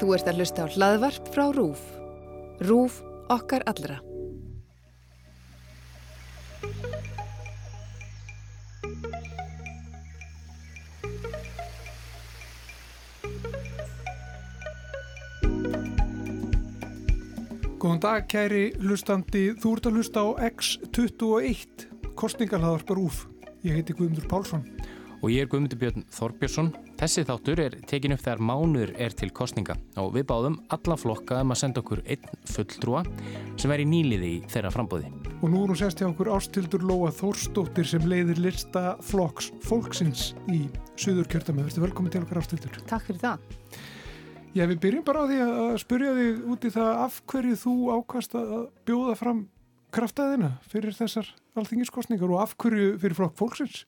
Þú ert að hlusta á hlaðvarp frá RÚF. RÚF okkar allra. Góðan dag kæri hlustandi, þú ert að hlusta á X21, kostningalhaðarpar úf. Ég heiti Guðmundur Pálsson. Og ég er Guðmundur Björn Þorbjörnsson. Þessi þáttur er tekin upp þegar mánuður er til kostninga og við báðum alla flokka um að senda okkur einn fulltrúa sem er í nýliði í þeirra frambóði. Og nú er hún sest hjá okkur Ástildur Lóa Þórsdóttir sem leiðir lista flokks fólksins í Suður kjörtamöð. Verður velkomin til okkar Ástildur. Takk fyrir það. Já, við byrjum bara á því að spyrja þig út í það af hverju þú ákast að bjóða fram kraftaðina fyrir þessar alþingiskostningar og af hverju fyrir flokk fólksins?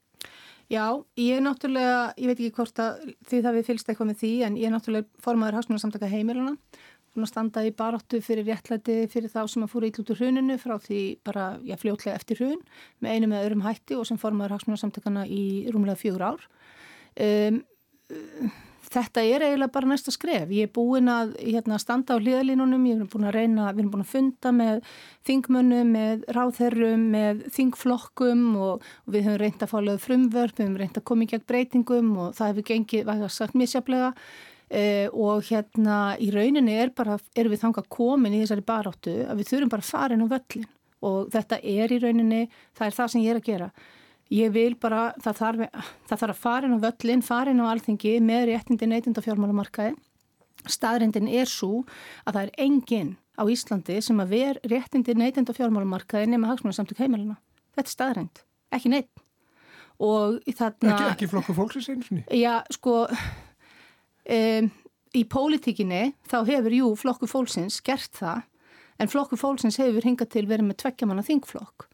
Já, ég er náttúrulega, ég veit ekki hvort að því það við fylgst eitthvað með því, en ég er náttúrulega formadur hagsmunarsamtaka heimiluna, svona standa í baróttu fyrir réttlæti fyrir þá sem að fóru í klútur hruninu frá því bara, já, fljótlega eftir hrun með einu með öðrum hætti og sem formadur hagsmunarsamtakana í rúmlega fjögur ár. Um, þetta er eiginlega bara næsta skref. Ég er búin að hérna, standa á hlýðalínunum, ég er búin að reyna, við erum búin að funda með þingmönnum, með ráðherrum, með þingflokkum og, og við höfum reynd að fá lögð frumvörp, við höfum reynd að koma í gegn breytingum og það hefur gengið, það sagt, misjaflega eh, og hérna í rauninni er bara, erum við þangað komin í þessari baráttu að við þurfum bara að fara inn á völlin og þetta er í rauninni, það er það sem ég er að gera Ég vil bara, það þarf, það þarf að fara inn á völlin, fara inn á alþingi með réttindi neytind og fjármálamarkaði. Staðrindin er svo að það er enginn á Íslandi sem að ver réttindi neytind og fjármálamarkaði nema hagsmunarsamtök heimilina. Þetta er staðrind, ekki neitt. Þarna, ekki, ekki flokku fólksins einu? Já, sko, um, í pólitíkinni þá hefur jú flokku fólksins gert það en flokku fólksins hefur hingað til verið með tvekkjamanna þingflokk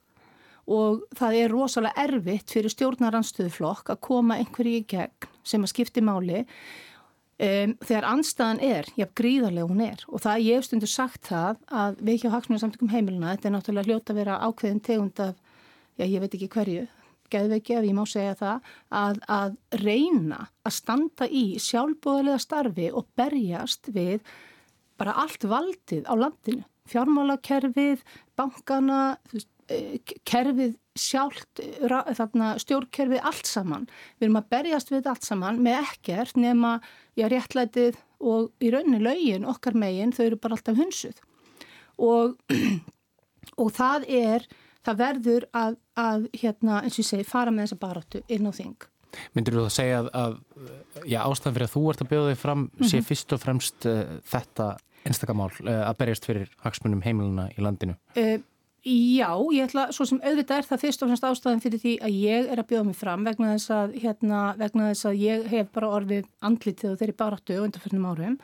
og það er rosalega erfitt fyrir stjórnaranstöðuflokk að koma einhverju í gegn sem að skipti máli um, þegar anstæðan er, já gríðarlega hún er. Og það ég hef stundur sagt það að við hjá Hagsmunarsamtökum heimilina, þetta er náttúrulega hljóta að vera ákveðin tegund af, já ég veit ekki hverju, geðveiki ef ég má segja það, að, að reyna að standa í sjálfbúðarlega starfi og berjast við bara allt valdið á landinu, fjármálakerfið, bankana, þú veist, kerfið sjálft, þarna stjórnkerfið allt saman. Við erum að berjast við allt saman með ekkert nema já, réttlætið og í rauninni laugin okkar megin, þau eru bara alltaf hunsuð. Og, og það er, það verður að, að hérna, eins og ég segi, fara með þessa baróttu inn á þing. Myndir þú að segja að, að já, ástæðan fyrir að þú ert að bjóða þig fram mm -hmm. sé fyrst og fremst uh, þetta einstakamál uh, að berjast fyrir hagsmunum heimiluna í landinu? Uh, Já, ég ætla, svo sem auðvitað er það fyrst og fremst ástæðan fyrir því að ég er að bjóða mig fram vegna þess að, hérna, vegna þess að ég hef bara orðið andlitið og þeirri baráttu undanförnum árum.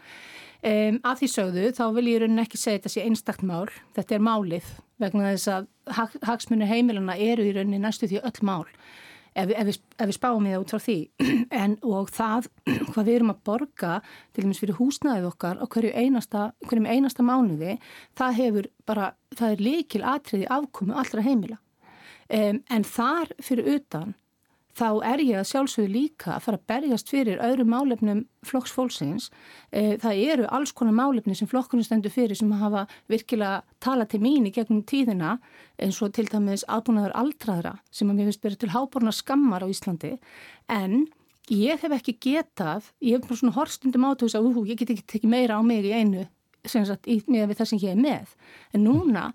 Um, að því sögðu, þá vil ég raunin ekki segja þetta sé einstakt mál, þetta er málið vegna þess að hag, hagsmunni heimilana eru í raunin næstu því öll mál ef, ef, við, ef við spáum í það út frá því. En og það hvað við erum að borga til dæmis fyrir húsnæðið okkar á hverju einasta, hverjum einasta mánuði það hefur bara, það er líkil atriði afkomi allra heimila. Um, en þar fyrir utan þá er ég að sjálfsögðu líka að fara að berjast fyrir öðrum málefnum flokksfólksins. E, það eru alls konar málefni sem flokkurinn stendur fyrir sem hafa virkilega talað til mín í gegnum tíðina eins og til dæmis aðbúnaður aldraðra sem að mér finnst verið til háborna skammar á Íslandi en ég hef ekki getað, ég hef bara svona horstundum átöðs að ég get ekki tekið meira á mig í einu sem sagt í við það sem ég er með en núna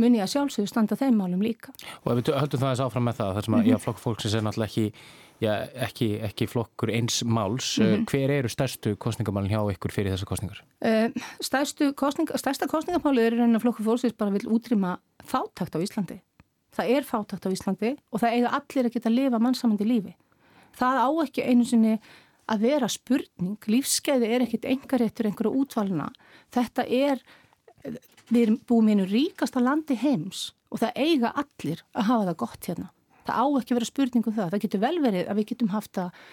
mun ég að sjálfsögðu standa þeim málum líka. Og ef við höldum það að þess áfram með það, þar sem að mm -hmm. flokk fólksins er náttúrulega ekki, já, ekki, ekki flokkur eins máls, mm -hmm. hver eru stærstu kostningamálinn hjá ykkur fyrir þessar kostningar? Uh, stærstu kostning, stærsta kostningamálið er reyna flokkur fólksins bara vil útrýma fátakt á Íslandi. Það er fátakt á Íslandi og það eiga allir að geta að lifa mannsamandi lífi. Það á ekki einu sinni að vera spurning, lífskeiði er ekkit engaréttur einhverju útvalna. Þetta er við erum búin með einu ríkasta landi heims og það eiga allir að hafa það gott hérna. Það á ekki vera spurningum það. Það getur vel verið að við getum haft að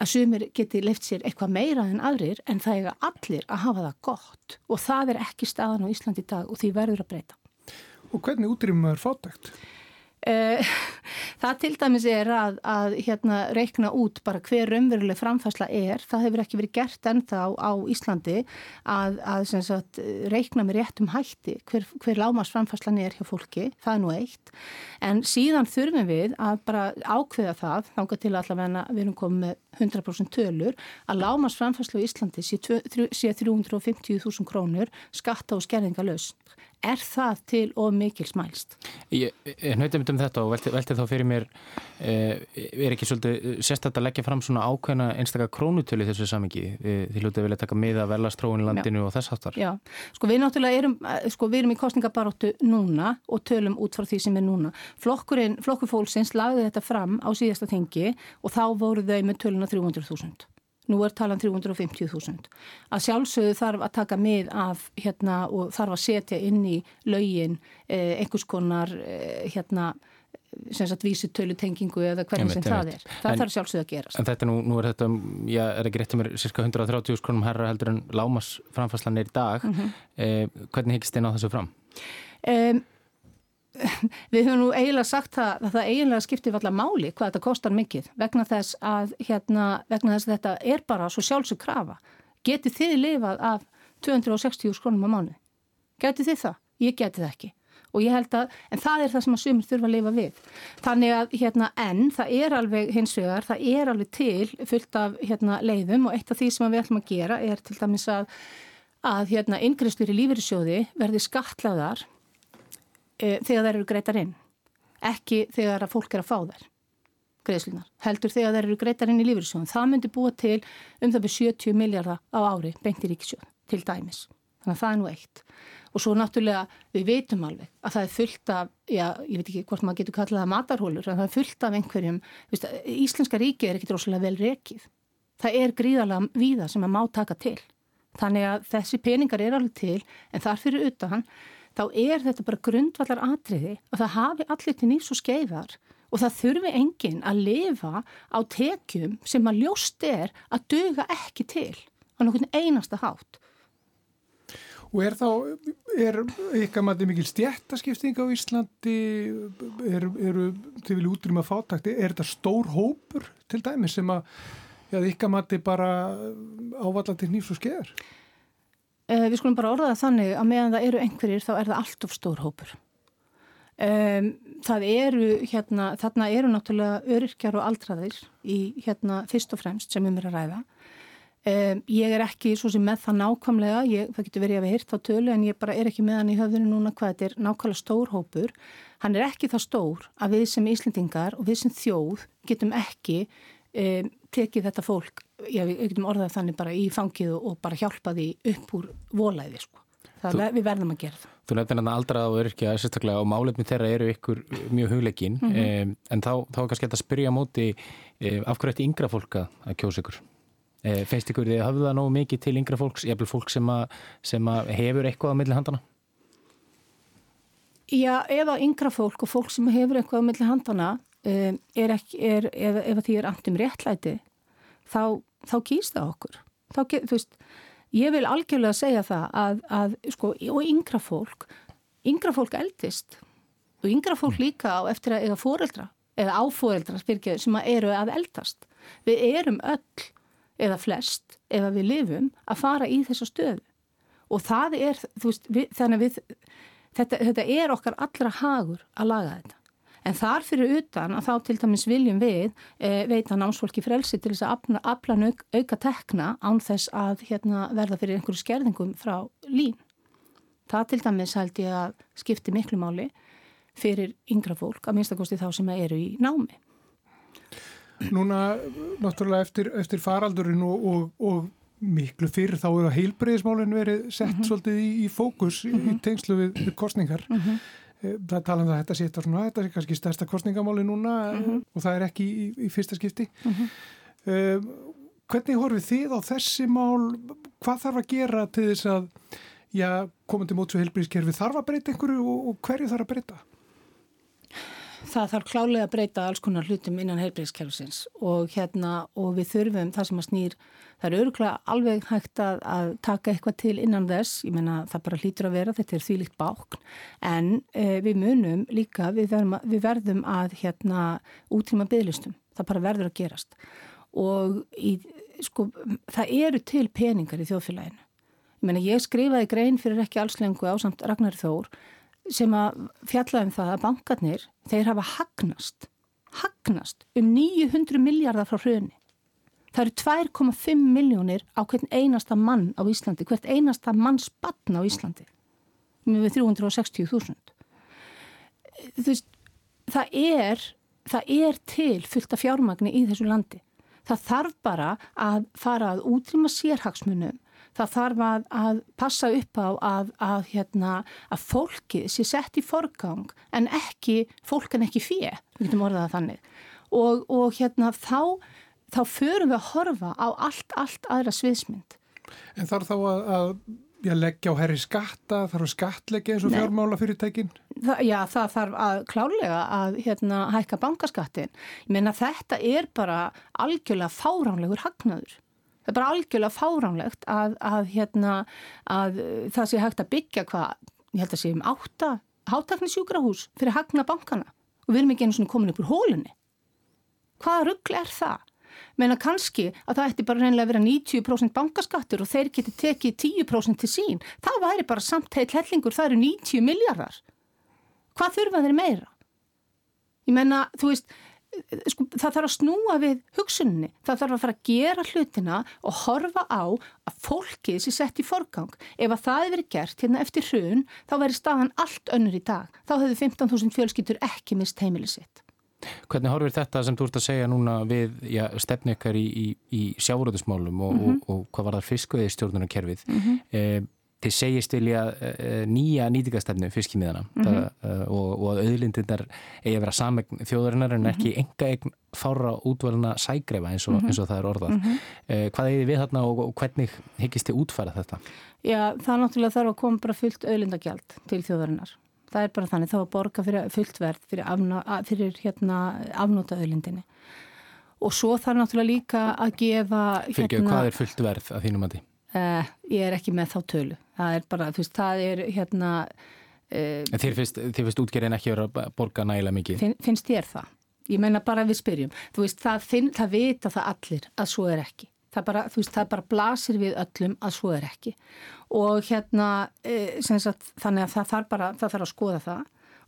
að sumir geti leift sér eitthvað meira en aðrir en það eiga allir að hafa það gott og það er ekki staðan á Íslandi í dag og því verður að breyta. Og hvernig útrýmum er fátækt? Uh, það til dæmis er að, að hérna, reikna út bara hver umveruleg framfæsla er. Það hefur ekki verið gert ennþá á Íslandi að, að sagt, reikna með réttum hætti hver, hver lámas framfæslan er hjá fólki. Það er nú eitt. En síðan þurfum við að bara ákveða það, þángar til allavega við erum komið með 100% tölur, að lámas framfæslu í Íslandi sé 350.000 krónur skatta og skerðinga laust. Er það til og mikil smælst? Ég nöytið um þetta og velti, velti þá fyrir mér eh, er ekki svolítið sérstaklega að leggja fram svona ákveðna einstakar krónutölu þessu samingi því hlutið vilja taka miða velastróin í landinu Já. og þess aftar. Já, sko við náttúrulega erum, sko við erum í kostningabaróttu núna og tölum út frá því sem er núna. Flokkurinn, flokkur fólksins lagði þetta fram á síðasta tengi og þá voru þau með töluna 300.000. Nú er talan 350.000. Að sjálfsögðu þarf að taka mið af hérna og þarf að setja inn í laugin eh, einhvers konar eh, hérna sem sagt vísutölutengingu eða hvernig sem það er. Það en, þarf sjálfsögðu að gerast. En þetta nú, nú er þetta, já, er ekki rétt um cirka 130 krónum herra heldur en lámas framfæslan er í dag. Mm -hmm. eh, hvernig hyggst þið ná þessu fram? Um, við höfum nú eiginlega sagt það, að það eiginlega skiptir allar máli hvað þetta kostar mikið vegna þess að, hérna, vegna þess að þetta er bara svo sjálfsög krafa. Getið þið lifað af 260 skrónum á mánu? Getið þið það? Ég geti það ekki. Og ég held að, en það er það sem að sumir þurfa að lifa við. Þannig að, hérna, en það er alveg hins vegar, það er alveg til fullt af, hérna, leiðum og eitt af því sem við ætlum að gera er til dæmis að, að, hérna, yngrestur í lífeyrissjóði verði skatlaðar e, þegar þær eru greitar inn ekki þegar að fólk er að fá þær greiðslunar, heldur þegar þær eru greitar inn í lífyrirsjóðun, það myndi búa til um það byrju 70 miljardar á ári beint í ríkisjóð til dæmis. Þannig að það er nú eitt. Og svo náttúrulega við veitum alveg að það er fullt af já, ég veit ekki hvort maður getur kallað það matarhólur en það er fullt af einhverjum veist, Íslenska ríki er ekkit rosalega vel rekið. Það er gríðarlega víða sem að má taka til. Þannig að þessi peningar er alveg til en þar fyrir utan þá er þetta bara grundvallar atriði og það hafi allir til nýs og skeifar og það þurfi enginn að lifa á tekjum sem að ljóst er að döga ekki til á nákvæmlega einasta hátt. Og er þá, er eitthvað maður mikil stjættaskipting á Íslandi, eru, eru þau vilja útrýma fátakti, er þetta stór hópur til dæmi sem að, já, eitthvað maður bara ávalla til nýs og skeifar? Uh, við skulum bara orða það þannig að meðan það eru einhverjir þá er það allt of stór hópur. Um, það eru hérna, þarna eru náttúrulega öryrkjar og aldraðir í hérna fyrst og fremst sem um er að ræða. Um, ég er ekki svo sem með það nákvæmlega, ég, það getur verið að við hýrt á tölu en ég bara er ekki með hann í höfðinu núna hvað þetta er nákvæmlega stór hópur. Hann er ekki það stór að við sem Íslendingar og við sem þjóð getum ekki um, tekið þetta fólk, já, við getum orðað þannig bara í fangið og bara hjálpa því upp úr volæði, sko. Það þú, við verðum að gera það. Þú nefnir hann aldrað og örkja sérstaklega og málefni þeirra eru ykkur mjög hugleikin mm -hmm. um, en þá, þá er kannski að spyrja móti um, af hverju ætti yngra fólka að kjósa ykkur? Um, Feist ykkur þið hafðu það nógu mikið til yngra fólks, jafnvel fólk sem, a, sem a hefur eitthvað á milli handana? Já, ef að yngra fólk og fólk sem hefur eitthvað á milli handana er ekki, er, ef, ef því er andum réttlæti þá, þá kýst það okkur. Þá, veist, ég vil algjörlega segja það að, að sko, og yngra fólk yngra fólk eldist og yngra fólk líka á eftir að eiga fóreldra eða áfóreldra spyrkjaður sem að eru að eldast. Við erum öll eða flest ef við lifum að fara í þessa stöðu. Og það er, þú veist, við, þannig að við þetta, þetta er okkar allra hagur að laga þetta En þar fyrir utan að þá til dæmis viljum við e, veita námsfólki frelsi til þess að aflan auk, auka tekna án þess að hérna, verða fyrir einhverju skerðingum frá lín. Það til dæmis held ég að skipti miklu máli fyrir yngra fólk, að minnstakosti þá sem eru í námi. Núna, náttúrulega eftir, eftir faraldurinn og, og, og miklu fyrir þá eru að heilbreyðismálinn verið sett mm -hmm. svolítið í, í fókus mm -hmm. í mhm. tengslu við, við kostningar. Mm -hmm. Það tala um það að þetta sé þetta svona, þetta er kannski stærsta kostningamáli núna mm -hmm. og það er ekki í, í fyrsta skipti. Mm -hmm. hvernig horfið þið á þessi mál, hvað þarf að gera til þess að já, komandi móts og helbriðskerfi þarf að breyta einhverju og, og hverju þarf að breyta? Það þarf klálega að breyta alls konar hlutum innan heilbreyðskerfisins og hérna og við þurfum það sem að snýr, það er öruglega alveg hægt að, að taka eitthvað til innan þess, ég menna það bara hlýtur að vera, þetta er þvílikt bákn en e, við munum líka, við verðum að, við verðum að hérna útrýma bygglistum, það bara verður að gerast og í, sko, það eru til peningar í þjóðfélaginu. Ég menna ég skrifaði grein fyrir ekki allslengu á samt Ragnar Þór sem að fjallaðum það að bankarnir, þeir hafa hagnast, hagnast um 900 miljardar frá hrjöni. Það eru 2,5 miljónir á hvern einasta mann á Íslandi, hvert einasta manns batn á Íslandi með 360.000. Þú veist, það er, það er til fullt af fjármagni í þessu landi. Það þarf bara að fara að útrýma sérhagsmunum það þarf að, að passa upp á að, að, hérna, að fólkið sé sett í forgang en ekki, fólk en ekki fyrir, við getum orðað það þannig. Og, og hérna þá, þá förum við að horfa á allt, allt aðra sviðsmynd. En þarf þá að, að já, leggja á herri skatta, þarf að skattleggja eins og fjármála fyrirtækin? Þa, já, það þarf að klálega að hérna, hækka bankaskattin. Ég meina þetta er bara algjörlega fáránlegur hagnaður. Það er bara algjörlega fáránlegt að, að, hérna, að það sé hægt að byggja hvað, ég held að sé um átta hátaknisjúkrahús fyrir hagna bankana og við erum ekki einu svona komin upp úr hólunni. Hvaða ruggli er það? Meina kannski að það ætti bara reynilega að vera 90% bankaskattur og þeir geti tekið 10% til sín. Það væri bara samt heilt hellingur, það eru 90 miljardar. Hvað þurfa þeir meira? Ég menna, þú veist, sko, það þarf að snúa við hugsunni, það þarf að fara að gera hlutina og horfa á að fólkið sé sett í forgang. Ef að það hefur verið gert hérna eftir hrun, þá væri staðan allt önnur í dag. Þá hefur 15.000 fjölskyttur ekki mist heimilið sitt. Hvernig horfir þetta sem þú ert að segja núna við já, stefnikar í, í, í sjáuröðusmálum og, mm -hmm. og, og hvað var það fiskveið stjórnunarkerfið? Mm -hmm. eh, þið segist vilja uh, nýja nýtingastefnu fiskimiðana mm -hmm. uh, og, og auðlindindar eigi að vera samegn þjóðarinnar en ekki mm -hmm. enga eign fára útvöluna sægrefa eins mm -hmm. eins og það er orðað. Uh, hvað þið við þarna og, og hvernig hyggist þið útfæra þetta? Já, það náttúrulega þarf að koma bara fullt auðlindagjald til þjóðarinnar. Það er bara þannig þá að borga fyrir fullt verð fyrir, afná, fyrir hérna, afnóta auðlindinni. Og svo þarf náttúrulega líka að gefa... Hérna, hvað er fullt verð að þínum að því? Uh, ég er ekki með þá tölu. Það er bara, þú veist, það er hérna... Uh, þér finnst, finnst útgerðin ekki að borga nægilega mikið? Finn, finnst þér það? Ég meina bara við spyrjum. Þú veist, það, finn, það vita það allir að svo er ekki. Það bara, þú veist, það bara blasir við öllum að svo er ekki. Og hérna, uh, sagt, þannig að það þarf bara, það þarf að skoða það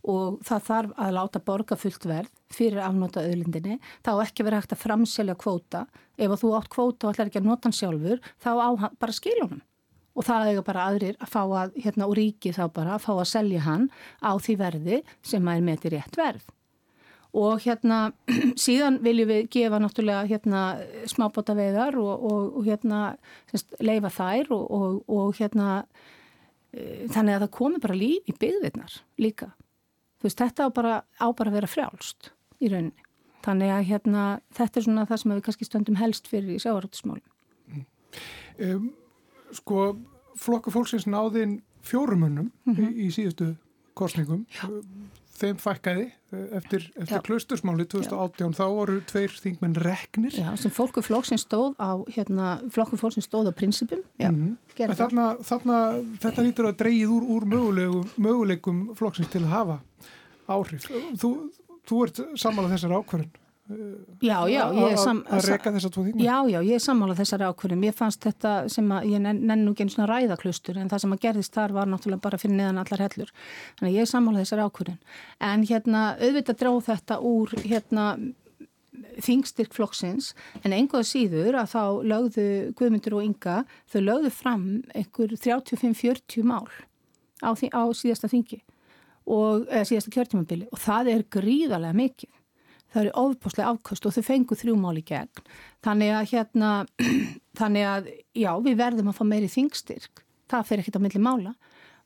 og það þarf að láta borga fullt verð fyrir afnóta auðlindinni. Þá ekki verið hægt að framselja kvóta. Ef þú átt kvóta og ætlar ekki að nota hann sjálfur þá á bara skilunum. Og það eiga bara aðrir að fá að hérna úr ríki þá bara að fá að selja hann á því verði sem að er með til rétt verð. Og hérna síðan viljum við gefa náttúrulega hérna smábóta veðar og, og, og hérna semst, leifa þær og, og hérna e, þannig að það komi bara líf í byggðirnar líka þú veist, þetta á bara, á bara að vera frjálst í rauninni. Þannig að hérna, þetta er svona það sem við kannski stöndum helst fyrir í sjáaráttismálum. Um, sko, flokku fólksins náðin fjórumunum mm -hmm. í, í síðustu korsningum. Já. Þeim fækkaði eftir, eftir klustursmáli 2018, Já. þá voru tveir þingmenn reknir. Já, sem fólku flokksins stóð á, hérna, flokku fólksins stóð á prinsipum. Já, mm -hmm. þarna, þarna, þetta hýttur að dreyið úr, úr möguleikum, möguleikum flokksins til að hafa áhrif. Þú, þú ert sammálað þessar ákvörðun. Já, já, ég er. Að reyka þessar tvo þingum? Já, já, ég er sammálað þessar ákvörðun. Mér fannst þetta sem að, ég nenn nú ekki einu svona ræðaklustur, en það sem að gerðist þar var náttúrulega bara fyrir neðan allar hellur. Þannig að ég er sammálað þessar ákvörðun. En hérna, auðvitað dráð þetta úr, hérna, þingstyrk flokksins, en einhvað síður að þá lögðu Guðmundur og Inga, þau lögðu fram einhver 35-40 mál á, á síðasta þingi og síðasta kjörtímabili og það er gríðarlega mikið. Það eru ofbúslega afkvöst og þau fengu þrjú mál í gegn. Þannig að hérna, þannig að já, við verðum að fá meiri þingstyrk. Það fer ekkert á milli mála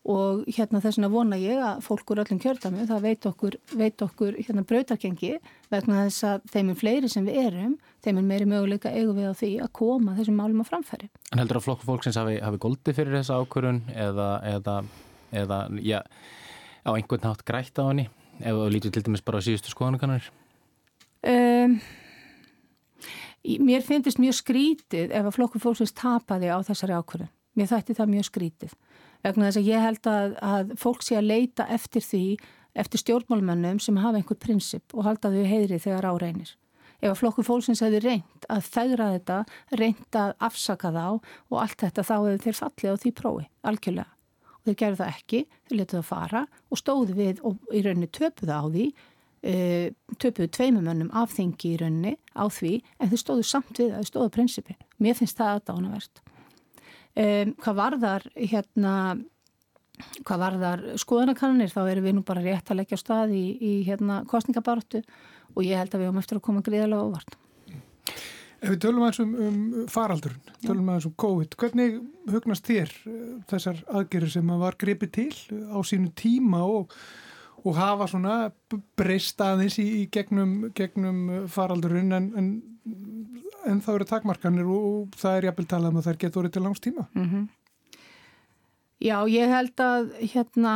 og hérna þess vegna vona ég að fólk úr öllum kjörtami, það veit okkur, veit okkur hérna brautarkengi vegna þess að þeim er fleiri sem við erum, þeim er meiri möguleika eigum við á því að koma þessum málum á framfæri. En heldur að flokku fólksins hafi, hafi goldi fyrir þessa ákvörun eða, eða, eða, já, á einhvern nátt grætt á henni ef þú lítur til dæmis bara síðustu skoðanakannar? Um, mér finnst mjög skrítið ef að flokkur fólksins tapaði á þessari ákvörðu. Mér þætti það mjög skrítið. Vegna þess að ég held að, að fólk sé að leita eftir því, eftir stjórnmálmönnum sem hafa einhver prinsip og halda þau heiðri þegar áreinir. Ef að flokkur fólksins hefði reynd að þægra þetta, reynd að afsaka þá og allt þetta þá hefur þeir fallið á því prófi, algjörlega. Og þeir gerðu það ekki, þeir letuðu að fara og stóðu við og í rauninni töpuðu á því Uh, töpuðu tveimumönnum af þingi í rauninni á því en þau stóðu samt við að þau stóðu prinsipi. Mér finnst það aðdánavert. Um, hvað varðar hérna, hvað varðar skoðanakannir þá erum við nú bara rétt að leggja á stað í, í hérna kostningabartu og ég held að við höfum eftir að koma gríðalega óvart. Ef við tölum aðeins um, um faraldurinn, tölum aðeins um COVID, hvernig hugnast þér uh, þessar aðgerir sem að var gripið til á sínu tíma og og hafa svona breyst aðeins í, í gegnum, gegnum faraldurinn en, en, en þá eru takmarkanir og það er jafnvel talað um að það getur orðið til langs tíma. Mm -hmm. Já, ég held að hérna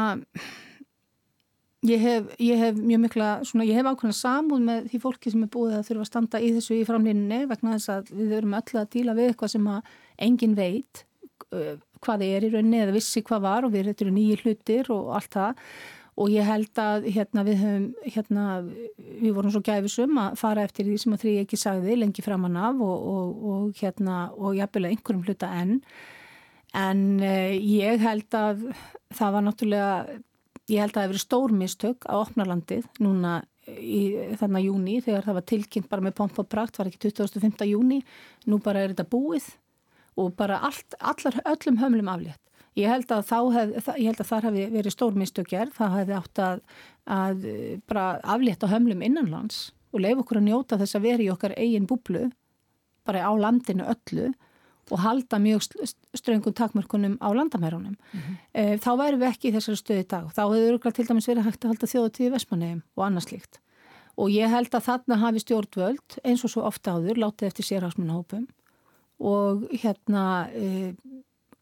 ég hef, ég hef mjög mikla svona, ég hef ákveðna samúð með því fólki sem er búið að þurfa að standa í þessu í framlýninni vegna þess að við erum öll að díla við eitthvað sem að engin veit uh, hvað er í rauninni eða vissi hvað var og við erum nýjir hlutir og allt það og ég held að hérna, við höfum, hérna, við vorum svo gæfisum að fara eftir því sem að því ekki sagði lengi framann af og, og, og hérna, og jafnvel einhverjum hluta enn en eh, ég held að það var náttúrulega ég held að það hefur verið stórmistök á opnalandið núna í þarna júni þegar það var tilkynnt bara með pomp og prakt var ekki 2005. júni nú bara er þetta búið og bara allt, allar öllum hömlum aflétt Ég held að, hef, ég held að þar hefði verið stórmistökjar, það hefði átt að, að bara aflétta hömlum innanlands og leif okkur að njóta þess að vera í okkar eigin búblu, bara á landinu öllu og halda mjög ströngum takmörkunum á landamærunum. Mm -hmm. Þá væri við ekki í þessari stöði dag. Þá hefur örgulega til dæmis verið hægt að halda þjóðatíði Vestmannegjum og annars líkt. Og ég held að þarna hafi stjórnvöld eins og svo ofta áður látið eftir sérhagsmunahópum og hérna e,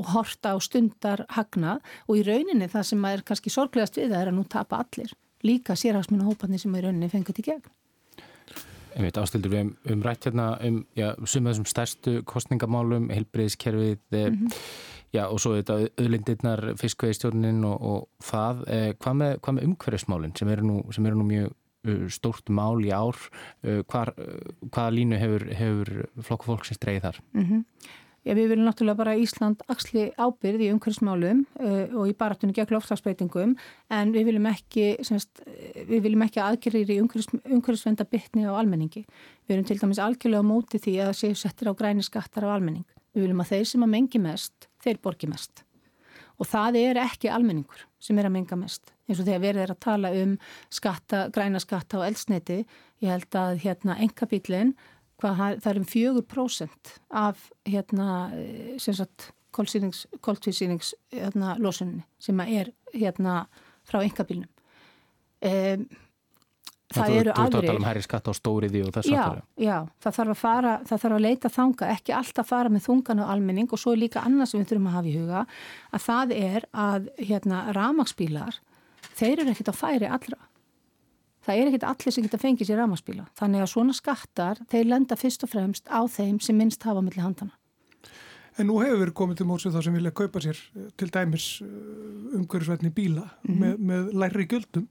og horta á stundar hagnað og í rauninni það sem er kannski sorglegast við það er að nú tapa allir líka sérhagsmuna hópanir sem í rauninni fengur til gegn. Ég veit ástildur við um, rætt hérna um já, suma þessum stærstu kostningamálum, helbreyðskerfið mm -hmm. já, og svo þetta öðlindirnar, fiskveiðstjórnin og, og það, eh, hvað með, með umhverfismálinn sem eru nú, sem eru nú mjög uh, stórt mál í ár, uh, uh, hvaða línu hefur, hefur flokku fólk sem streið þar? Mm -hmm. Já, við viljum náttúrulega bara Ísland axli ábyrð í umhverfsmálum uh, og í baratunni gegn lofslagsbreytingum en við viljum ekki, semst, við viljum ekki aðgerðir í umhverfs, umhverfsvenda bytni á almenningi. Við viljum til dæmis algjörlega móti því að það séu settir á græni skattar á almenning. Við viljum að þeir sem að mengi mest, þeir borgi mest. Og það er ekki almenningur sem er að menga mest. Eins og þegar verður að tala um skatta, græna skatta á eldsneiti, ég held að hérna engabílinn hvað, það er um fjögur prósent af hérna, sem sagt, koltvísýnings hérna, losunni sem er hérna frá engabílnum. Um, það þú, eru aðri... Þú tala um herri skatt á stóriði og þess að það. Já, það þarf að fara, það þarf að leita þanga, ekki alltaf fara með þungan á almenning og svo líka annað sem við þurfum að hafa í huga, að það er að hérna ramagsbílar, þeir eru ekkit á færi allra það er ekkit allir sem geta fengið sér ramaspíla. Þannig að svona skattar, þeir lenda fyrst og fremst á þeim sem minnst hafa millir handana. En nú hefur verið komið til mótsu þá sem vilja kaupa sér eh, til dæmis eh, umhverjusvætni bíla mm -hmm. með, með læri göldum.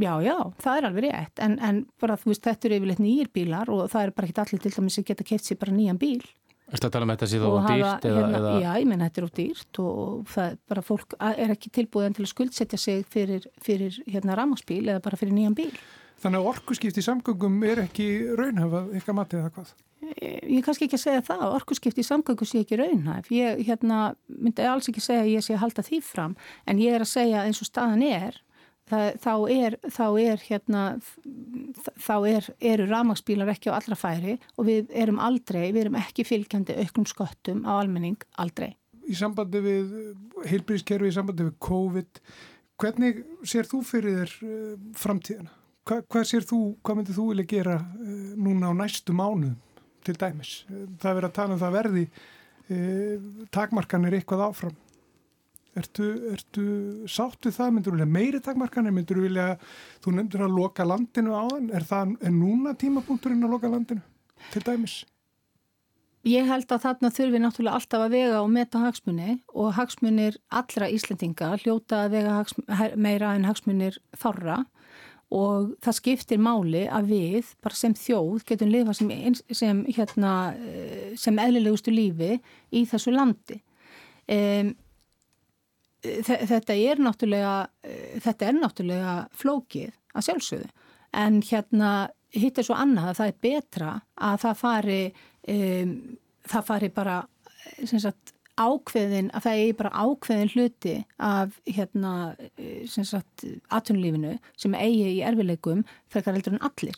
Já, já, það er alveg rétt. En, en bara þú veist, þetta eru yfirleitt nýjir bílar og það er bara ekkit allir til dæmis sem geta keft sér bara nýjan bíl. Er þetta að tala um þetta síðan á dýrt? Eða, hérna, eða... Já, ég menna þetta er á dýrt og það er bara fólk er ekki tilbúðan til að skuldsetja sig fyrir, fyrir hérna rámaspíl eða bara fyrir nýjan bíl. Þannig að orkuskipti í samgöngum er ekki raunhafað eitthvað matið eða hvað? Ég er kannski ekki að segja það, orkuskipti í samgöngum sé ekki raunhaf. Ég hérna, myndi alls ekki segja að ég sé að halda því fram en ég er að segja eins og staðan er Það, þá er, þá er hérna þá er, eru ramagsbílar ekki á allra færi og við erum aldrei, við erum ekki fylgjandi auknum skottum á almenning aldrei. Í sambandi við heilbríðskerfi, í sambandi við COVID hvernig sér þú fyrir þér uh, framtíðina? Hva, hvað sér þú, hvað myndir þú vilja gera uh, núna á næstu mánu til dæmis? Það verður að tala um það verði uh, takmarkanir eitthvað áfram Ertu, ertu sáttu það, myndur þú vilja meiri takmarkanir, myndur þú vilja, þú nefndur að loka landinu á þann, er það er núna tímapunkturinn að loka landinu til dæmis? Ég held að þarna þurfi náttúrulega alltaf að vega og meta hagsmunni og hagsmunir allra Íslandinga hljóta að vega meira en hagsmunir þorra og það skiptir máli að við bara sem þjóð getum lifa sem, sem, hérna, eh, sem eðlilegustu lífi í þessu landi. Um, þetta er náttúrulega þetta er náttúrulega flókið að sjálfsögðu en hérna hitt er svo annað að það er betra að það fari um, það fari bara sagt, ákveðin að það er bara ákveðin hluti af hérna sagt, atunlífinu sem eigi í erfileikum frekar heldur en allir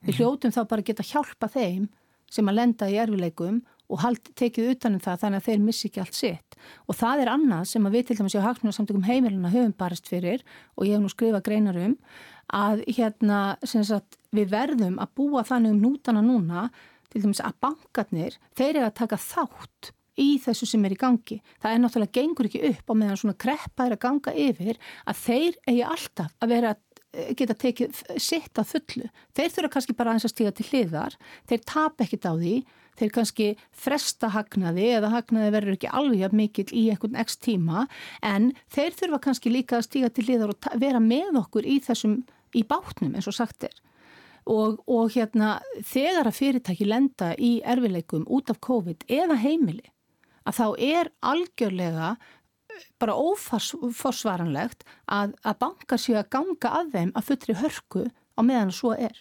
við mhm. hljótum þá bara geta hjálpa þeim sem að lenda í erfileikum og hald, tekið utanum það þannig að þeir missi ekki allt sitt og það er annað sem að við til dæmis á hagsmunarsamtökum heimilina höfum barist fyrir og ég hef nú skrifað greinar um að hérna sagt, við verðum að búa þannig um nútana núna til dæmis að bankarnir þeir eru að taka þátt í þessu sem er í gangi. Það er náttúrulega gengur ekki upp og meðan svona kreppa er að ganga yfir að þeir eigi alltaf að vera að eh, geta tekið sitt að fullu. Þeir þurfa kannski bara aðeins að stíga til hliðar, þeir tap ekkit á því þeir kannski fresta hagnaði eða hagnaði verður ekki alveg mikil í einhvern ekst tíma en þeir þurfa kannski líka að stíga til liðar og vera með okkur í þessum í bátnum eins og sagt er og, og hérna þegar að fyrirtæki lenda í erfileikum út af COVID eða heimili að þá er algjörlega bara óforsvaranlegt að, að bankar séu að ganga að þeim að fullri hörku á meðan svo er.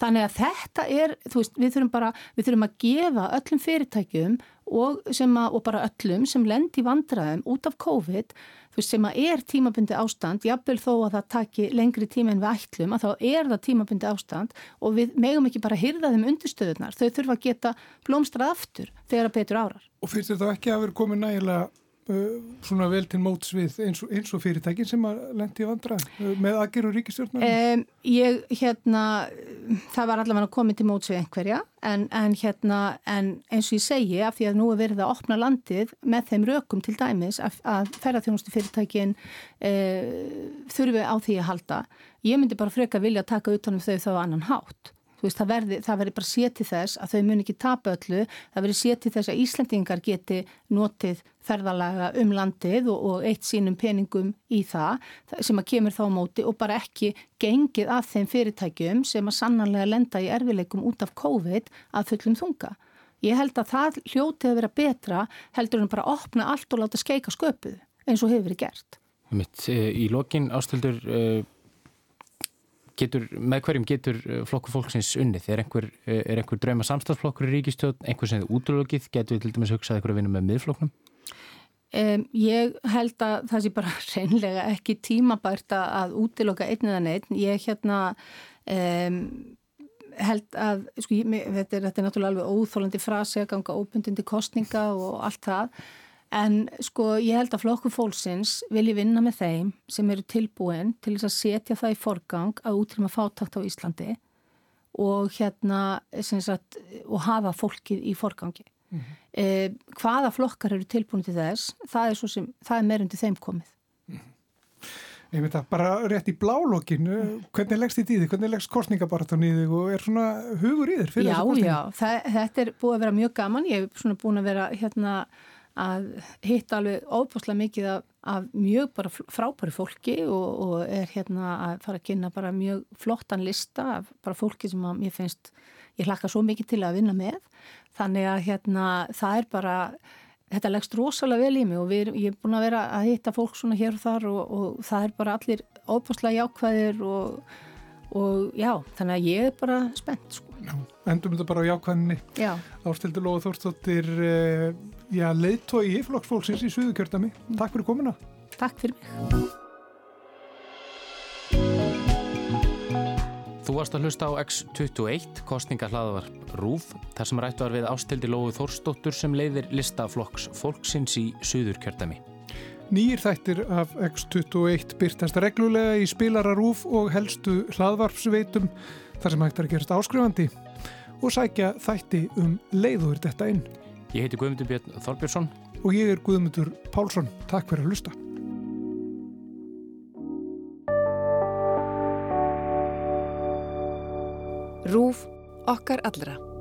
Þannig að þetta er, þú veist, við þurfum bara, við þurfum að gefa öllum fyrirtækjum og, að, og bara öllum sem lend í vandraðum út af COVID, þú veist, sem að er tímabundi ástand, jafnvel þó að það taki lengri tíma en við ætlum, að þá er það tímabundi ástand og við megum ekki bara hyrða þeim undirstöðunar, þau þurfa að geta blómstrað aftur þegar að betur árar. Og finnst þetta ekki að vera komið nægilega svona vel til móts við eins og, eins og fyrirtækin sem að lendi vandra uh, með aðgerur ríkistjórnar? Um, ég, hérna, það var allavega koma til móts við einhverja en, en hérna, en eins og ég segi af því að nú er verið að opna landið með þeim rökum til dæmis að, að ferðarþjónustu fyrirtækin uh, þurfi á því að halda. Ég myndi bara freka vilja að taka utanum þau þá annan hátt veist, það verði, verði bara séti þess að þau mun ekki tapa öllu, það verði séti þess að Íslandingar geti notið ferðalaga um landið og, og eitt sínum peningum í það sem að kemur þá á móti og bara ekki gengið af þeim fyrirtækjum sem að sannanlega lenda í erfileikum út af COVID að fullum þunga. Ég held að það hljótið að vera betra heldur en bara opna allt og láta skeika sköpuð eins og hefur verið gert. Mitt, eh, í lokin ástöldur uh, Getur, með hverjum getur uh, flokkur fólksins unnið? Er einhver, uh, er einhver drauma samstagsflokkur í ríkistjóð, einhver sem þið útlögið, getur við til dæmis hugsað einhverju að vinna með miðflokknum? Um, ég held að það sé bara reynlega ekki tímabært að útiloka einn eða neitt. Ég hérna um, held að, sko, ég, þetta, er, þetta er náttúrulega alveg óþólandi frasi að ganga óbundindi kostninga og allt það En sko ég held að flokku fólksins vilji vinna með þeim sem eru tilbúin til þess að setja það í forgang að útrýma fátakt á Íslandi og hérna sagt, og hafa fólkið í forgangi. Mm -hmm. eh, hvaða flokkar eru tilbúin til þess, það er, sem, það er meirundi þeim komið. Mm -hmm. Ég veit að bara rétt í blálokkin, hvernig leggst þið í þið, hvernig leggst kostningabartan í þið og er svona hugur í þér fyrir já, þessu kostninga? Já, já, þetta er búið að vera mjög gaman, ég hef svona búin að vera hérna að hitta alveg óbúslega mikið af, af mjög bara frábæri fólki og, og er hérna að fara að kynna bara mjög flottan lista af bara fólki sem að mér finnst ég hlakka svo mikið til að vinna með. Þannig að hérna það er bara þetta leggst rosalega vel í mig og við, ég er búin að vera að hitta fólk svona hér og þar og, og það er bara allir óbúslega jákvæðir og, og já, þannig að ég er bara spennt sko. Já, endum þetta bara á jákvæðinni Ástildur Lóða Þórstóttir eh, já, leiðtói í flokksfólksins í Suðukjörðami. Takk fyrir komina. Takk fyrir mig. Þú varst að hlusta á X21, kostningahlaðavarp RÚF, þar sem rættu var við ástildi Lóðu Þórstóttur sem leiðir listaflokks fólksins í Suðurkjörðami. Nýjir þættir af X21 byrtast reglulega í spilara RÚF og helstu hlaðvarpsveitum þar sem hægt er að gerast áskrifandi og sækja þætti um leiður þetta inn. Ég heiti Guðmundur Björn Þorbjörnsson. og ég er Guðmundur Pálsson. Takk fyrir að hlusta. Rúf okkar allra.